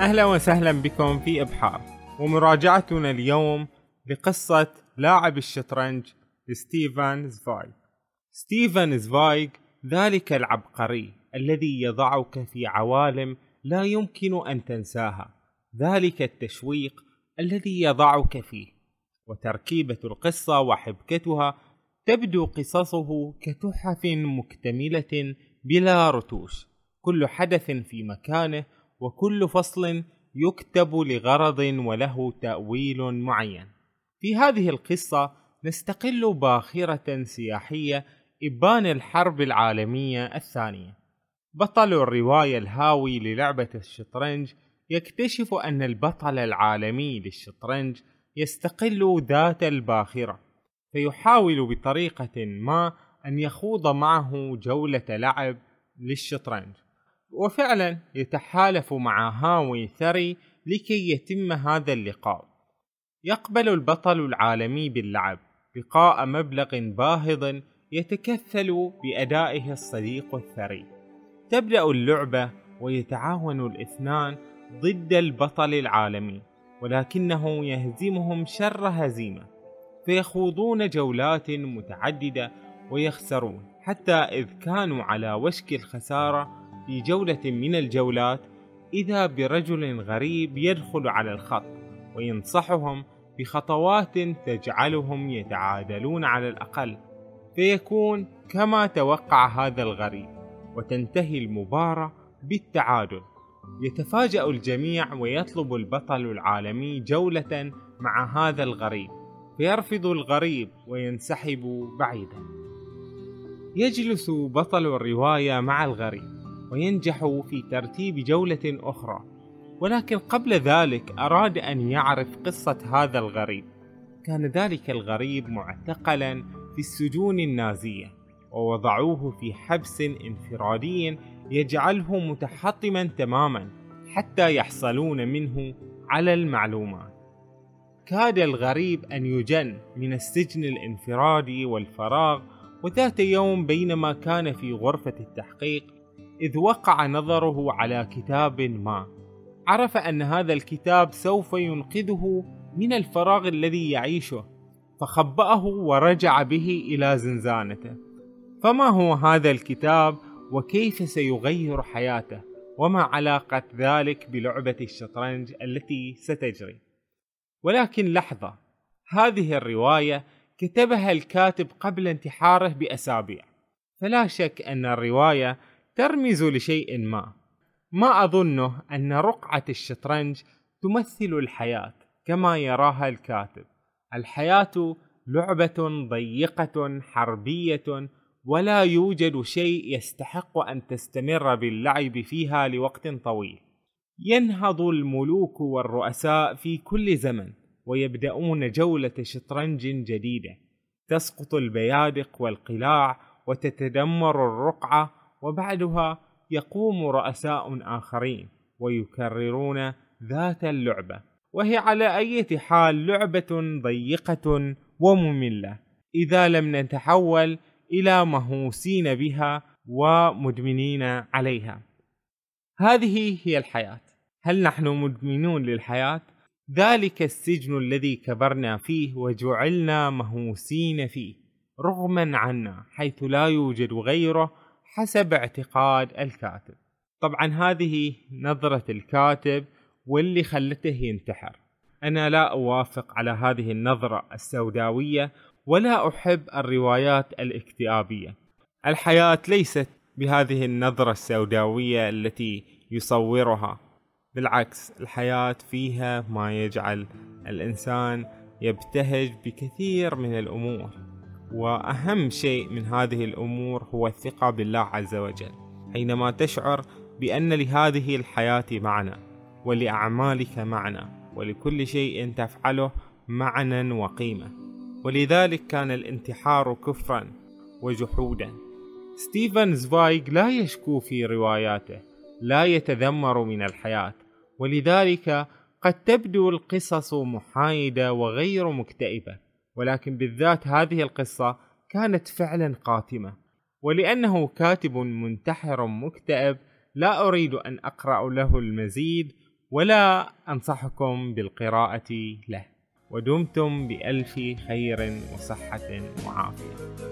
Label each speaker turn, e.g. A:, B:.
A: أهلا وسهلا بكم في إبحار. ومراجعتنا اليوم لقصة لاعب الشطرنج ستيفان زفايغ. ستيفان زفايغ ذلك العبقري الذي يضعك في عوالم لا يمكن أن تنساها. ذلك التشويق الذي يضعك فيه وتركيبة القصة وحبكتها تبدو قصصه كتحف مكتملة بلا رتوش. كل حدث في مكانه وكل فصل يكتب لغرض وله تأويل معين. في هذه القصة نستقل باخرة سياحية إبان الحرب العالمية الثانية. بطل الرواية الهاوي للعبة الشطرنج يكتشف أن البطل العالمي للشطرنج يستقل ذات الباخرة، فيحاول بطريقة ما أن يخوض معه جولة لعب للشطرنج. وفعلا يتحالف مع هاوي ثري لكي يتم هذا اللقاء. يقبل البطل العالمي باللعب لقاء مبلغ باهظ يتكفل بأدائه الصديق الثري. تبدأ اللعبة ويتعاون الاثنان ضد البطل العالمي ولكنه يهزمهم شر هزيمة. فيخوضون جولات متعددة ويخسرون حتى إذ كانوا على وشك الخسارة في جولة من الجولات إذا برجل غريب يدخل على الخط وينصحهم بخطوات تجعلهم يتعادلون على الأقل فيكون كما توقع هذا الغريب وتنتهي المباراة بالتعادل. يتفاجأ الجميع ويطلب البطل العالمي جولة مع هذا الغريب فيرفض الغريب وينسحب بعيدا. يجلس بطل الرواية مع الغريب. وينجح في ترتيب جولة أخرى. ولكن قبل ذلك أراد أن يعرف قصة هذا الغريب. كان ذلك الغريب معتقلا في السجون النازية ووضعوه في حبس انفرادي يجعله متحطما تماما حتى يحصلون منه على المعلومات. كاد الغريب أن يجن من السجن الانفرادي والفراغ وذات يوم بينما كان في غرفة التحقيق إذ وقع نظره على كتاب ما. عرف أن هذا الكتاب سوف ينقذه من الفراغ الذي يعيشه فخبأه ورجع به إلى زنزانته. فما هو هذا الكتاب وكيف سيغير حياته؟ وما علاقة ذلك بلعبة الشطرنج التي ستجري؟ ولكن لحظة هذه الرواية كتبها الكاتب قبل انتحاره بأسابيع. فلا شك أن الرواية ترمز لشيء ما. ما أظنه أن رقعة الشطرنج تمثل الحياة كما يراها الكاتب. الحياة لعبة ضيقة حربية ولا يوجد شيء يستحق أن تستمر باللعب فيها لوقت طويل. ينهض الملوك والرؤساء في كل زمن ويبدأون جولة شطرنج جديدة. تسقط البيادق والقلاع وتتدمر الرقعة وبعدها يقوم رؤساء آخرين ويكررون ذات اللعبة وهي على أي حال لعبة ضيقة ومملة إذا لم نتحول إلى مهووسين بها ومدمنين عليها هذه هي الحياة هل نحن مدمنون للحياة؟ ذلك السجن الذي كبرنا فيه وجعلنا مهووسين فيه رغما عنا حيث لا يوجد غيره حسب اعتقاد الكاتب. طبعا هذه نظرة الكاتب واللي خلته ينتحر. أنا لا أوافق على هذه النظرة السوداوية ولا أحب الروايات الاكتئابية. الحياة ليست بهذه النظرة السوداوية التي يصورها. بالعكس الحياة فيها ما يجعل الإنسان يبتهج بكثير من الأمور. وأهم شيء من هذه الأمور هو الثقة بالله عز وجل حينما تشعر بأن لهذه الحياة معنى ولأعمالك معنى ولكل شيء تفعله معنى وقيمة. ولذلك كان الانتحار كفرا وجحودا. ستيفن زفايغ لا يشكو في رواياته لا يتذمر من الحياة. ولذلك قد تبدو القصص محايدة وغير مكتئبة. ولكن بالذات هذه القصة كانت فعلا قاتمة. ولأنه كاتب منتحر مكتئب لا أريد أن أقرأ له المزيد ولا أنصحكم بالقراءة له. ودمتم بألف خير وصحة وعافية.